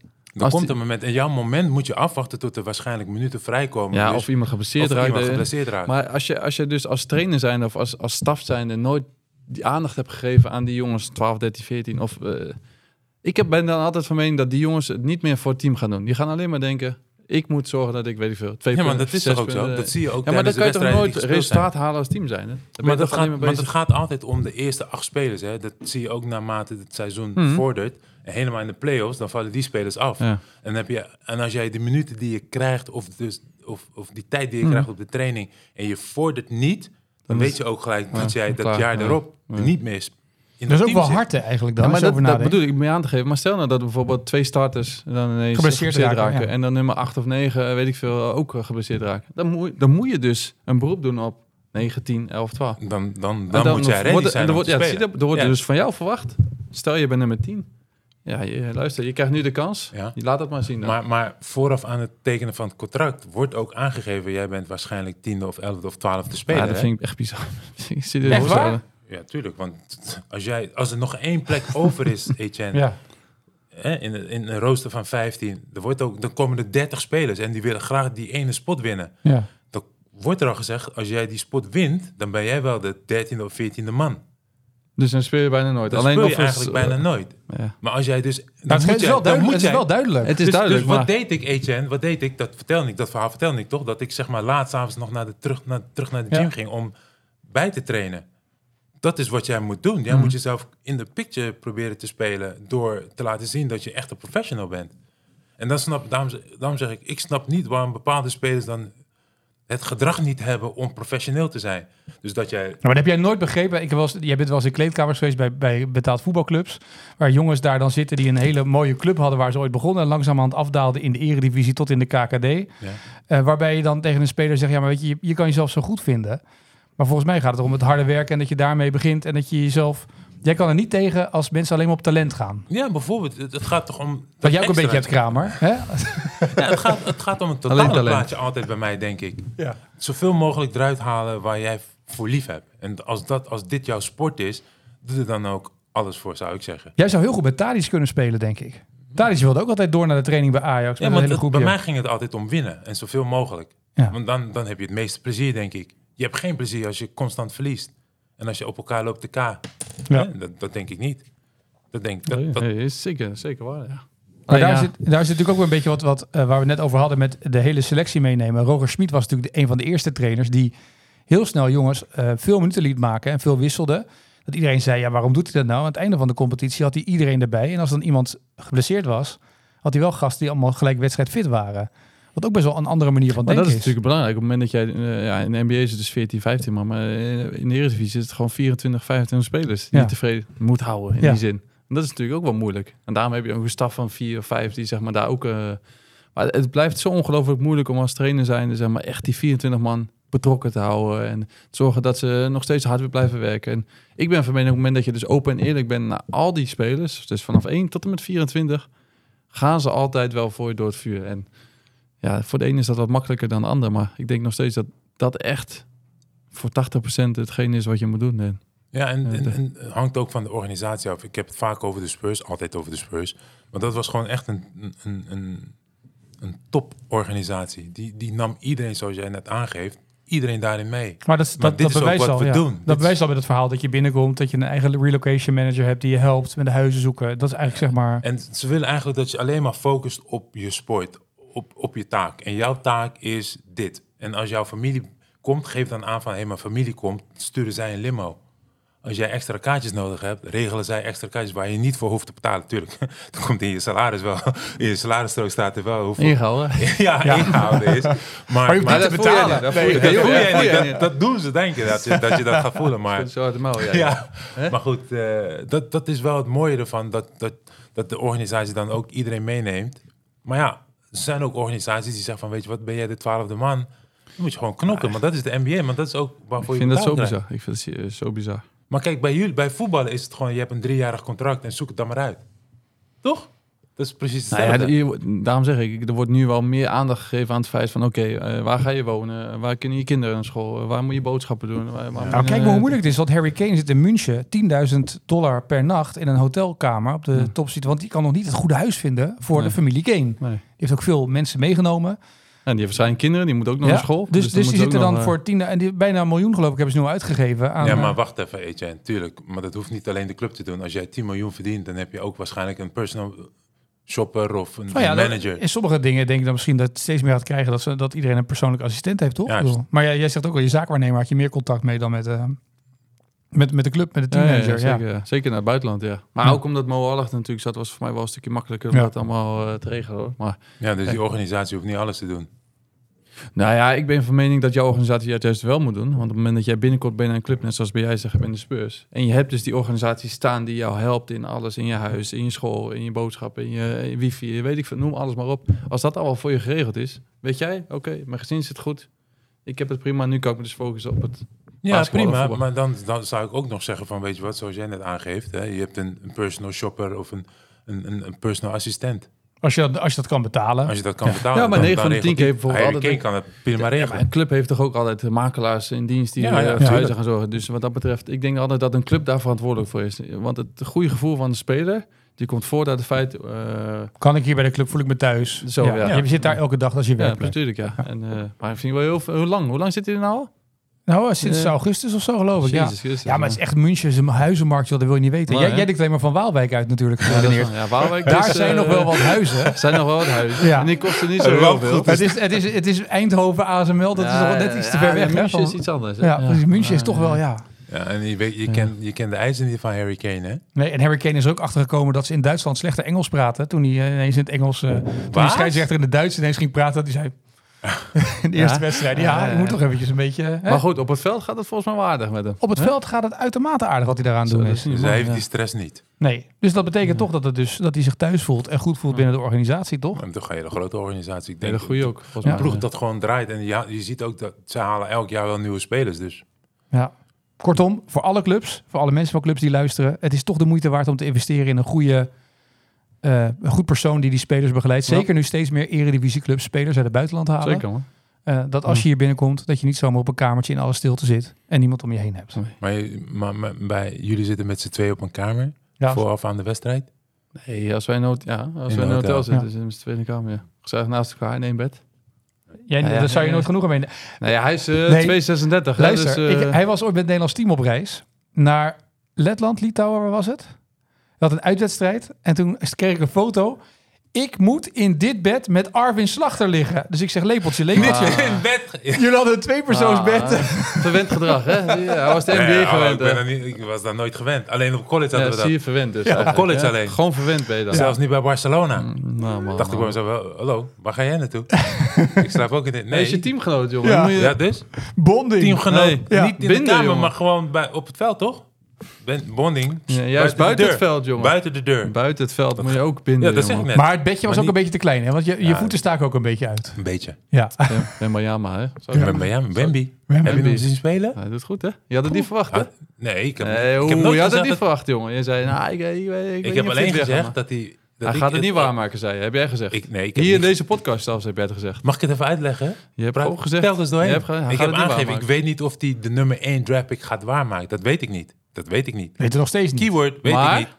Er komt die- een moment. En jouw moment moet je afwachten tot er waarschijnlijk minuten vrijkomen. Ja, Dus- of iemand geblesseerd raakt. eh, geblesseerd raakt. Maar als je, als je dus als trainer zijn of als, als staf zijnde nooit die aandacht hebt gegeven aan die jongens 12, 13, 14. Of, eh, ik heb, ben dan altijd van mening dat die jongens het niet meer voor het team gaan doen. Die gaan alleen maar denken, ik moet zorgen dat ik, weet ik veel, twee ja, maar dat is toch ook zo? Dat zie je ook ja, maar dan kan je toch nooit resultaat halen als team zijn. Hè? Dan Maar dat, gaat, maar want het gaat altijd om de eerste acht spelers. Hè. Dat zie je ook naarmate het seizoen Mhm. vordert. En helemaal in de play-offs, dan vallen die spelers af. Ja. En, heb je, en als jij de minuten die je krijgt, of, dus, of, of die tijd die je Mhm. krijgt op de training, en je vordert niet, dan, Dan weet je ook gelijk dat jij dat jaar Ja. erop niet meer sp- in Dat is ook wel zit. hard eigenlijk dan. Ja, maar dat, over dat bedoel ik mee aan te geven. Maar stel nou dat bijvoorbeeld twee starters dan ineens Geblesseerd raken, ja. en dan nummer 8 of 9, weet ik veel, ook eh, geblesseerd raken. Dan moet, dan moet je dus een beroep doen op 9, 10, 11, 12. Dan, dan, dan, moet jij ready wordt- zijn en dan om wordt, te ja, zie dat? Er wordt Ja. dus van jou verwacht. Stel je bent nummer 10. Ja, je, luister, je krijgt nu de kans. Ja. Je laat het maar zien. Dan. Maar, maar vooraf aan het tekenen van het contract wordt ook aangegeven... jij bent waarschijnlijk tiende of elfde of twaalfde speler. ja, dat hè? vind ik echt bizar. Ik [LAUGHS] zie dit Echt waar? Ja, tuurlijk. Want [LAUGHS] als, jij, als er nog één plek [LAUGHS] over is, Etienne, Ja. hè, in, een- in een rooster van 15, er wordt ook, dan komen er 30 spelers en die willen graag die ene spot winnen. Ja. Dan wordt er al gezegd, als jij die spot wint, dan ben jij wel de 13e of 14e man. Dus dan speel je bijna nooit. Dat Alleen speel je of eigenlijk bijna eh, nooit. ja. Maar als jij dus... Dan Nou, het, moet is jij- wel dan duidelijk, moet het is jij- wel duidelijk. Het is dus, duidelijk, dus wat maar- deed ik, Etienne? Wat deed ik? Dat vertelde ik. Dat verhaal vertelde ik toch? Dat ik zeg maar laat s'avonds nog naar de, terug, naar, terug naar de Ja. gym ging om bij te trainen. Dat is wat jij moet doen. Jij Mhm. moet jezelf in de picture proberen te spelen door te laten zien dat je echt een professional bent. En dan snap, daarom, daarom zeg ik, ik snap niet waarom bepaalde spelers dan het gedrag niet hebben om professioneel te zijn. Dus dat jij Nou, maar dat heb jij nooit begrepen. Ik was, jij bent wel eens in kleedkamers geweest bij, bij betaald voetbalclubs. Waar jongens daar dan zitten die een hele mooie club hadden waar ze ooit begonnen. En langzamerhand afdaalden in de eredivisie tot in de KKD. Ja. Eh, waarbij je dan tegen een speler zegt, ja maar weet je, je, je kan jezelf zo goed vinden. Maar volgens mij gaat het om het harde werken en dat je daarmee begint. En dat je jezelf... Jij kan er niet tegen als mensen alleen maar op talent gaan. Ja, bijvoorbeeld. Het, gaat toch om... Wat jij ook een beetje hebt, Kramer. Hè? Ja, het, gaat, het gaat om het Alleen totale plaatje altijd bij mij, denk ik. Ja. Zoveel mogelijk eruit halen waar jij voor lief hebt. En als, dat, als dit jouw sport is, doe er dan ook alles voor, zou ik zeggen. Jij zou heel goed met Tadic kunnen spelen, denk ik. Tadic wilde ook altijd door naar de training bij Ajax. Ja, hele het- bij mij ging het altijd om winnen. En zoveel mogelijk. Ja. Want dan, dan heb je het meeste plezier, denk ik. Je hebt geen plezier als je constant verliest. En als je op elkaar loopt te K. Ja. Dat, dat denk ik niet. Dat denk, dat, Nee, dat, nee, is zeker, zeker waar, ja. Maar daar, ja, zit, daar zit natuurlijk ook weer een beetje wat, wat eh, waar we net over hadden met de hele selectie meenemen. Roger Schmid was natuurlijk de, een van de eerste trainers die heel snel jongens eh, veel minuten liet maken en veel wisselde. Dat iedereen zei, ja, waarom doet hij dat nou? Aan het einde van de competitie had hij iedereen erbij. En als dan iemand geblesseerd was, had hij wel gasten die allemaal gelijk wedstrijd fit waren. Wat ook best wel een andere manier van Maar dat denken is natuurlijk belangrijk. Op het moment dat jij, eh, ja, in de NBA is het dus 14, 15 man, maar in de Eredivisie is het gewoon 24, 25 spelers die Ja. je tevreden moet houden in Ja. die zin. En dat is natuurlijk ook wel moeilijk. En daarom heb je ook een staf van vier of vijf die zeg maar daar ook... eh, maar het blijft zo ongelooflijk moeilijk om als trainer zijn... zeg maar echt die 24 man betrokken te houden. En zorgen dat ze nog steeds hard weer blijven werken. En ik ben van mening op het moment dat je dus open en eerlijk bent naar al die spelers... dus vanaf 1 tot en met 24... gaan ze altijd wel voor je door het vuur. En ja, voor de ene is dat wat makkelijker dan de ander. Maar ik denk nog steeds dat dat echt voor 80% hetgeen is wat je moet doen. En Ja, en, en, de- en het hangt ook van de organisatie af. Ik heb het vaak over de Spurs, altijd over de Spurs. Maar dat was gewoon echt een, een, een, een toporganisatie. Die, die nam iedereen, zoals jij net aangeeft, iedereen daarin mee. Maar dat, Maar dat, dit dat is ook bewijst wat al, we ja. doen. Dat Dit bewijst al met het verhaal dat je binnenkomt, dat je een eigen relocation manager hebt die je helpt met de huizen zoeken. Dat is eigenlijk zeg maar... En ze willen eigenlijk dat je alleen maar focust op je sport, op, op je taak. En jouw taak is dit. En als jouw familie komt, geef dan aan van... hé, mijn familie komt, sturen zij een limo. Als jij extra kaartjes nodig hebt, regelen zij extra kaartjes... waar je niet voor hoeft te betalen, natuurlijk. [LAUGHS] Dan komt in je salaris wel... in je salarisstrook staat er wel hoeveel... ingehouden. [LAUGHS] Ja, ingehouden is. Maar, Maar je te dat betalen. dat voel je dat, niet. Dat, dat doen ze dat je, dat je dat gaat voelen. Maar [LAUGHS] Zo uit de mouw, ja. ja, maar goed, eh, dat, dat is wel het mooie ervan, dat, dat, dat de organisatie dan ook iedereen meeneemt. Maar ja, zijn ook organisaties die zeggen van, weet je wat, ben jij de twaalfde man? Dan moet je gewoon knokken, maar dat is de NBA, maar dat is ook waarvoor Ik je vind dat zo krijgt. bizar. Ik vind het zo bizar. Maar kijk, bij jullie, bij voetballen is het gewoon, je hebt een driejarig contract en zoek het dan maar uit. Toch? Dat is precies Nou hetzelfde. ja, daarom zeg ik, er wordt nu wel meer aandacht gegeven aan het feit van... oké, eh, waar ga je wonen? Waar kunnen je kinderen naar school? Waar moet je boodschappen doen? Waar, waar Nou, kijk maar eh, hoe moeilijk het is. Want Harry Kane zit in München 10.000 dollar per nacht in een hotelkamer op de Ja. topsite. Want die kan nog niet het goede huis vinden voor Nee. de familie Kane. Die heeft ook veel mensen meegenomen. En die hebben waarschijnlijk kinderen, die moeten ook Ja, naar school. Dus, dus, dan die zitten dan nog, eh, voor 10 en die, bijna een miljoen geloof ik hebben ze nu uitgegeven aan. ja, eh, maar wacht even, Etienne, tuurlijk. Maar dat hoeft niet alleen de club te doen. Als jij 10 miljoen verdient, dan heb je ook waarschijnlijk een personal shopper of een, ja, een dat- manager. in sommige dingen denk ik dan misschien dat het steeds meer gaat krijgen dat, ze, dat iedereen een persoonlijke assistent heeft, toch? Juist. Maar ja, jij zegt ook al, je zaakwaarnemer had je meer contact mee dan met, eh, met, met de club, met de ja, teammanager. Ja, zeker, ja. zeker naar het buitenland, ja. Maar Ja. ook omdat Mo Allach natuurlijk zat, was voor mij wel een stukje makkelijker om Ja. dat allemaal eh, te regelen. Hoor. Maar Ja, dus die organisatie hoeft niet alles te doen. Nou ja, ik ben van mening dat jouw organisatie het juist wel moet doen. Want op het moment dat jij binnenkomt bij een club, net zoals bij jij zegt, bij de Spurs. En je hebt dus die organisatie staan die jou helpt in alles. In je huis, in je school, in je boodschappen, in je, in wifi, weet ik veel, noem alles maar op. Als dat allemaal voor je geregeld is, weet jij, oké, mijn gezin zit goed. Ik heb het prima, nu kan ik me dus focussen op het Ja, prima. Maar dan, dan zou ik ook nog zeggen van, weet je wat, zoals jij net aangeeft. Hè, je hebt een, een personal shopper of een, een, een personal assistent. Als, je dat, als je dat kan betalen. Als je dat kan betalen. Ja, maar dan- negen dan van de regelt tien keer die- bijvoorbeeld Harry altijd- kan het prima Ja, regelen. maar een club heeft toch ook altijd eh, makelaars in dienst die Ja, eh, ja, voor tuurlijk. huizen gaan zorgen. Dus wat dat betreft, ik denk altijd dat een club daar verantwoordelijk voor is. Want het goede gevoel van de speler, die komt voort uit het feit... eh, Kan ik hier bij de club, voel ik me thuis. Zo, ja. Je zit daar elke dag als je ja, werkt. natuurlijk, ja. En, eh, maar ik vind wel heel veel- hoe lang? Hoe lang zit hij er nou al? Nou, sinds Eh, augustus of zo geloof ik. Ja. Christus, ja, maar het is echt München, een huizenmarkt, joh, dat wil je niet weten. Maar, jij, jij denkt alleen maar van Waalwijk uit natuurlijk. Ja, dat is geredeneerd. wel- ja, Waalwijk Daar is, zijn eh, nog wel wat huizen. [LAUGHS] zijn nog wel wat huizen. Ja. En die kosten niet zo heel veel. het, is, het, is, het is Eindhoven, ASML, dat is nog wel net iets te ver weg. München van- is iets anders. hè? ja, precies. München is toch wel, ja. Ja, en je, weet, je, kent, je kent de eisen niet van Harry Kane, hè? Nee, en Harry Kane is er ook achtergekomen dat ze in Duitsland slechter Engels praten. Toen hij eh, ineens in het Engels, eh toen de Wat? scheidsrechter in het Duits ineens ging praten, dat hij zei... in [LAUGHS] de eerste wedstrijd, ja, je moet toch eventjes een beetje... hè? Maar goed, op het veld gaat het volgens mij wel aardig met hem. Op het veld gaat het uitermate aardig wat hij daaraan Zo, doen is. Dus hij heeft die stress niet. Nee, dus dat betekent toch dat, het dus, dat hij zich thuis voelt en goed voelt binnen de organisatie, toch? En toch ga je de grote organisatie. Ik denk dat goeie ook. Volgens Ja. Een mij. ploeg dat gewoon draait. En ja, je ziet ook dat ze halen elk jaar wel nieuwe spelers. Dus Ja. Kortom, voor alle clubs, voor alle mensen van clubs die luisteren, het is toch de moeite waard om te investeren in een goede, eh, een goed persoon die die spelers begeleidt. Ja. Zeker nu steeds meer eredivisieclubs spelers uit het buitenland halen. Zeker man. Eh, dat als je hier binnenkomt, dat je niet zomaar op een kamertje in alle stilte zit en niemand om je heen hebt. Maar, je- maar, maar bij, jullie zitten met z'n twee op een kamer. Ja, Vooraf aan de wedstrijd. Nee, als wij in hotel, ja, als In wij in een hotel hotel. zitten, zitten we met z'n tweede kamer. Ja. Gezellig naast elkaar in één bed. jij, Ja, ja, daar zou je ja, nooit ja. genoeg aan meenemen. Nee, hij is eh Nee. 236. hè, Luister, dus, ik, hij was ooit met het Nederlands team op reis naar Letland, Litouwen, waar was het? Had een uitwedstrijd en toen kreeg ik een foto. Ik moet in dit bed met Arvin Slachter liggen. Dus ik zeg, lepeltje, lepeltje. Ah. In bed. Jullie hadden een tweepersoonsbed. ah, [LAUGHS] verwend gedrag, hè? Ja, hij was de NBA Nee, oh, gewend. ik, er niet, ik was daar nooit gewend. Alleen op college Ja, hadden we zie dat. je verwend dus. Ja. Op college alleen. Gewoon verwend ben je dan. Zelfs niet bij Barcelona. Mm, Nou, man, Dacht ik bij man. mezelf, wel, hallo, waar ga jij naartoe? [LAUGHS] ik slaap ook in dit. Nee, Nee, is je teamgenoot, jongen. Ja. Je- dus? Bonding. Teamgenoot. Nee. Ja. Niet in de kamer, jongen. maar gewoon bij, op het veld, toch? Ben, bonding. Ja, juist buiten de het veld, jongen. Buiten de deur. Buiten het veld moet je ook binden, Ja, dat zeg ik jongen. net. Maar het bedje was Maar ook een beetje te klein, hè? Want je, je Ja. voeten staken ook een beetje uit. Een beetje. Ja. Ja, Ben Bayama, hè? Zo. Ben bij jou, Bambi. Heb je hem zien spelen? Hij doet goed, hè? Je had het niet verwacht, hè? Ah, nee, ik heb, Nee, ik hoe, heb je nooit had het niet dat- verwacht, jongen. Je zei, nou, ik, ik, ik, weet Ik niet heb alleen gezegd dat hij... dat Hij ik gaat het niet waar. waarmaken, zei je. Heb jij gezegd. Ik, nee, ik heb Hier in deze podcast zelfs heb jij het gezegd. Mag ik het even uitleggen? Je hebt gewoon gezegd. Vertel dus doorheen. Je ik gaat heb het niet aangegeven, ik weet niet of hij de nummer 1 draft pick gaat waarmaken. Dat weet ik niet. Dat weet ik niet. Weet je nog steeds niet. Keyword weet Maar- ik niet.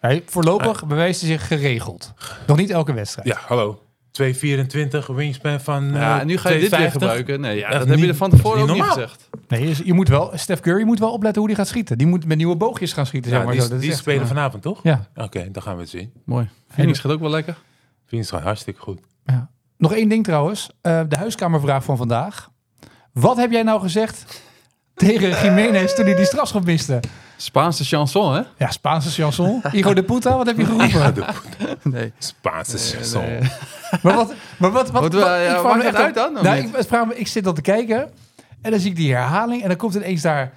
Hij, voorlopig bewijst hij zich geregeld. Nog niet elke wedstrijd. Ja, hallo. 224 wingspan van Ja, eh, en nu ga je dit weer 250. gebruiken. Nee, ja, dat heb je niet- er van tevoren dat ook niet niet gezegd. Nee, je moet wel, Steph Curry moet wel opletten hoe hij gaat schieten. Die moet met nieuwe boogjes gaan schieten. Ja, zeg maar die zo. Dat is die echt- spelen vanavond, toch? Ja. Oké, dan gaan we het zien. Mooi. Phoenix gaat ook wel lekker. Vind het hartstikke goed. ja. Nog één ding trouwens. Eh, de huiskamervraag van vandaag. Wat heb jij nou gezegd tegen Jiménez toen hij die strafschop miste? Spaanse chanson, hè? Ja, Spaanse chanson. Hijo de puta, wat heb je geroepen? Nee. Spaanse nee. Maar wat, maar wat, we- ja, ik vraag me echt uit dan, Nou, ik, vraag me, ik zit dan te kijken en dan zie ik die herhaling en dan komt ineens daar...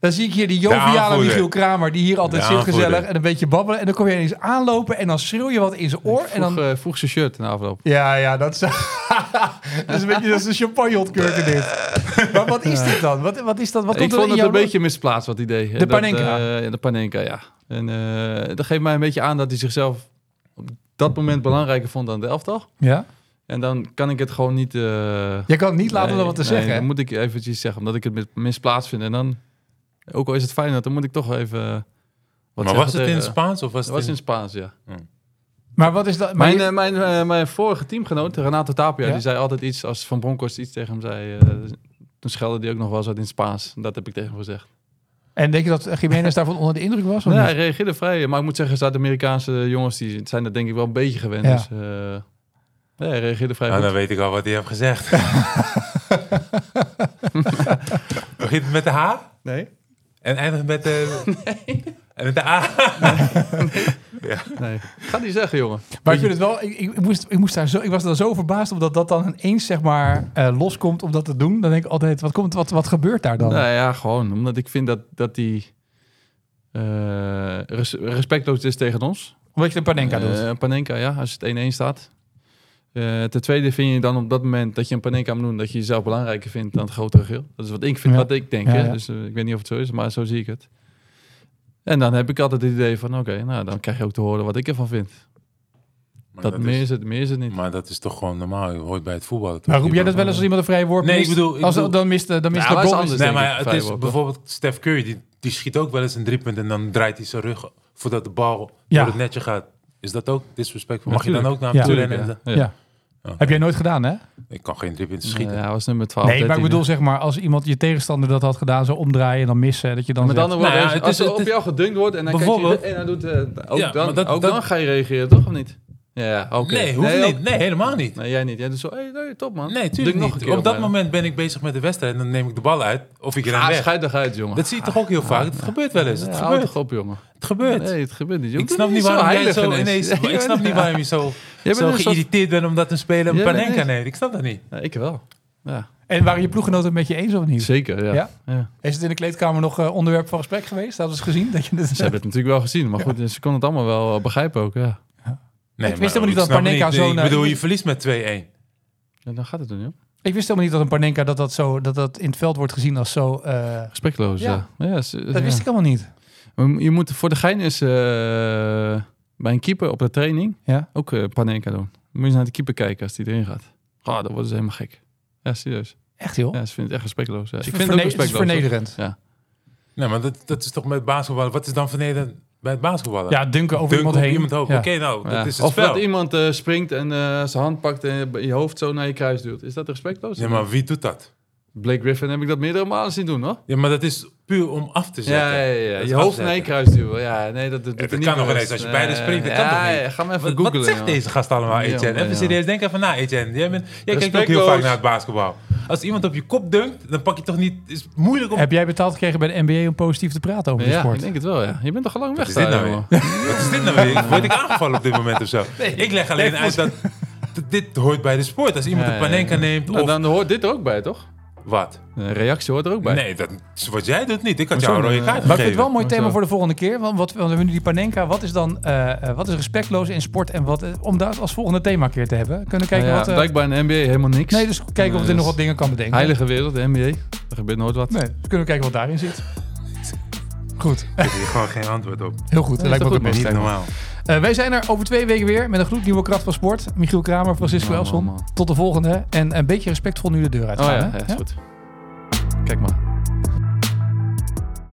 Dan zie ik hier die joviale. Michiel Kramer die hier altijd zit gezellig en een beetje babbelen. En dan kom je ineens aanlopen en dan schreeuw je wat in zijn oor. En dan, Vroeg, eh, vroeg zijn shirt na afloop. ja, ja, dat is, [LAUGHS] dat is een beetje dat is een champagne ontkurken dit. Maar wat is dit dan? Wat, wat is dat? Wat Ik vond het een beetje misplaatst wat hij deed. De Dat, Panenka. eh, ja, de Panenka, ja. En eh, dat geeft mij een beetje aan dat hij zichzelf op dat moment belangrijker vond dan de elftal. Ja? En dan kan ik het gewoon niet... eh, Je kan het niet laten nee, wat te nee, zeggen. Dan moet ik eventjes zeggen, omdat ik het mis- misplaatst vind. En dan, ook al is het fijn, dan moet ik toch even... eh, Wat Maar was het in tegen- Spaans of was Het was in in... Spaans, ja. Maar wat is dat? Mijn, je- eh, mijn, eh, mijn vorige teamgenoot, Renato Tapia, Ja? die zei altijd iets, als Van Bronckhorst iets tegen hem zei, eh, toen schelde hij ook nog wel eens uit in Spaans. Dat heb ik tegen hem gezegd. en denk je dat Jiménez daarvan onder de indruk was? of Nee, niet? hij reageerde vrij. Maar ik moet zeggen, Zuid-Amerikaanse jongens die zijn dat denk ik wel een beetje gewend. Ja. Dus nee, hij reageerde vrij Nou, goed. dan weet ik al wat hij heeft gezegd. [LAUGHS] Begint het met de H Nee? En eindigt met de... [LAUGHS] En met de A. Nee. Ga die zeggen, jongen. Maar ik vind het wel, ik, ik, moest, ik, moest daar zo, ik was er zo verbaasd omdat dat dan ineens zeg maar eh, loskomt om dat te doen. Dan denk ik altijd, wat, komt, wat, wat gebeurt daar dan? Nou ja, gewoon. Omdat ik vind dat, dat die eh, res- respectloos is tegen ons. Omdat je een Panenka doet. Eh, Panenka, ja, als het 1-1 staat. Eh, ten tweede vind je dan op dat moment dat je een Panenka moet doen, dat je jezelf belangrijker vindt dan het grotere geheel. Dat is wat ik vind, Ja. wat ik denk. Ja, hè. ja. Dus eh, ik weet niet of het zo is, maar zo zie ik het. En dan heb ik altijd het idee van, oké, nou dan krijg je ook te horen wat ik ervan vind. Maar dat, dat meer, is, is het, meer is het niet. maar dat is toch gewoon normaal. Je hoort bij het voetbal. toch? maar roep jij dat wel eens als iemand een vrije worp Nee, ik mist? bedoel- ik als, bedoel- dan mist, dan mist Ja, de anders. Nee, maar ik, het vrij is bijvoorbeeld Steph Curry, die, die schiet ook wel eens een driepunt en dan draait hij zijn rug voordat de bal Ja. door het netje gaat. Is dat ook disrespectful? Mag je dan ook naar hem Ja. toe rennen? ja. Ja. Ja. Oké. Heb jij nooit gedaan, hè? Ik kan geen driepunten schieten. Ja, hij was nummer 12. Nee, maar ik 13, bedoel zeg maar, als iemand je tegenstander dat had gedaan, zo omdraaien en dan missen, dat je dan Met zegt, andere woorden, Nou ja, als- het is- er op is- jou gedunkt wordt en dan kijk je en hij doet, eh, ook, Ja, dan, dat- ook dat- dan ga je reageren, toch of niet? Ja, oké. Nee, hoeft ook- niet. Nee, helemaal niet. Nee, jij niet. Jij doet zo, hey, nee, top man. Nee, tuurlijk nog niet. keer Op dat moment ben ik bezig met de wedstrijd en dan neem ik de bal uit of ik ren weg. scheid toch uit, jongen. Dat zie je toch ook heel vaak? Het gebeurt wel eens. Het Ja, gebeurt. toch op, jongen. Het gebeurt. Nee, het gebeurt niet. jongen. Ik snap niet waarom jij zo ineens. [LAUGHS] Ja, ik snap niet waarom je zo, [LAUGHS] zo geïrriteerd bent omdat een speler een panenka neemt. Ik snap dat niet. Ja, ik wel. Ja, En waren je ploeggenoten het met je eens of niet? zeker. Ja. Ja? Ja. Is het in de kleedkamer nog eh, onderwerp van gesprek geweest? Hadden ze gezien? Dat je dit Ze hebben het natuurlijk wel gezien, maar goed, ze konden het allemaal wel eh, begrijpen ook. Ja. Nee, Ik wist helemaal niet dat Panenka zo'n, Ik eh, bedoel, ik- je verliest met 2-1. ja, dan gaat het er niet op. Ik wist helemaal niet dat een Panenka dat dat, zo, dat, dat in het veld wordt gezien als zo... eh, Respectloos, Ja. ja. ja. ze- dat ja. wist ik helemaal niet. Je moet voor de gein is eh, bij een keeper op de training Ja? ook eh Panenka doen. Moet je eens naar de keeper kijken als die erin gaat. Oh, dan worden ze helemaal gek. Ja, serieus. Echt joh? Ja, ze vinden het echt respectloos. Ja. Ik vind het ook verne- het is respectloos. vernederend. Ja. Nee, maar dat, dat is toch met basketballen. Wat is dan vernederend bij het basketballen? Ja, dunken over Dunk iemand op heen. iemand. Ja. Oké, nou, Ja. dat is het Of spel. dat iemand eh, springt en eh, zijn hand pakt en je hoofd zo naar je kruis duwt. Is dat respectloos? Ja, maar wie doet dat? Blake Griffin heb ik dat meerdere malen zien doen, hoor. Ja, maar dat is puur om af te zetten. Ja, ja, ja. Je hoofd naar je kruis duwen. Ja, nee, dat, dat, doet dat niet kan nog ineens. Als je beide springt, dat kan ja, toch niet? Ja, ga maar even Wat, googlen. wat zegt deze gast allemaal, Etienne? Even serieus, denk even na, Etienne. Jij, bent, jij kijkt ook heel vaak naar het basketbal. Als iemand op je kop dunkt, dan pak je toch niet... Het is moeilijk om... Heb jij betaald gekregen bij de NBA om positief te praten over de sport? ik denk het wel, ja. Je bent toch al lang weg Wat is dit nou weer? Wat is dit nou weer? Word ik aangevallen op dit moment of zo? [LAUGHS] ik leg alleen uit dat, dit hoort bij de sport. Als iemand Ja, een panenka ja. neemt Nou, of... dan hoort dit er ook bij, toch? Wat? Een reactie hoort er ook bij. Nee, dat, wat jij doet niet. Ik had jou een rode kaart Maar ik vind het wel een mooi thema voor de volgende keer. Want, wat, want we hebben nu die Panenka. Wat is dan eh, eh, wat is respectloos in sport? En wat, eh, om dat als volgende thema een keer te hebben. Kunnen we kijken Nou ja, wat... eh, blijkbaar in de NBA helemaal niks. nee, dus kijken of Nee, er nog wat dingen kan bedenken. Heilige wereld, de NBA. Er gebeurt nooit wat. Nee, dus kunnen we kijken wat daarin zit. Goed, Ik heb hier gewoon geen antwoord op. heel goed. Dat lijkt me ook het. Niet normaal. Eh, wij zijn er over twee weken weer met een gloednieuwe kracht van sport. Michiel Kramer, Francisco Elson. Tot de volgende. En een beetje respectvol nu de deur Oh uitgaan. ja, hè? ja, is goed. Kijk maar.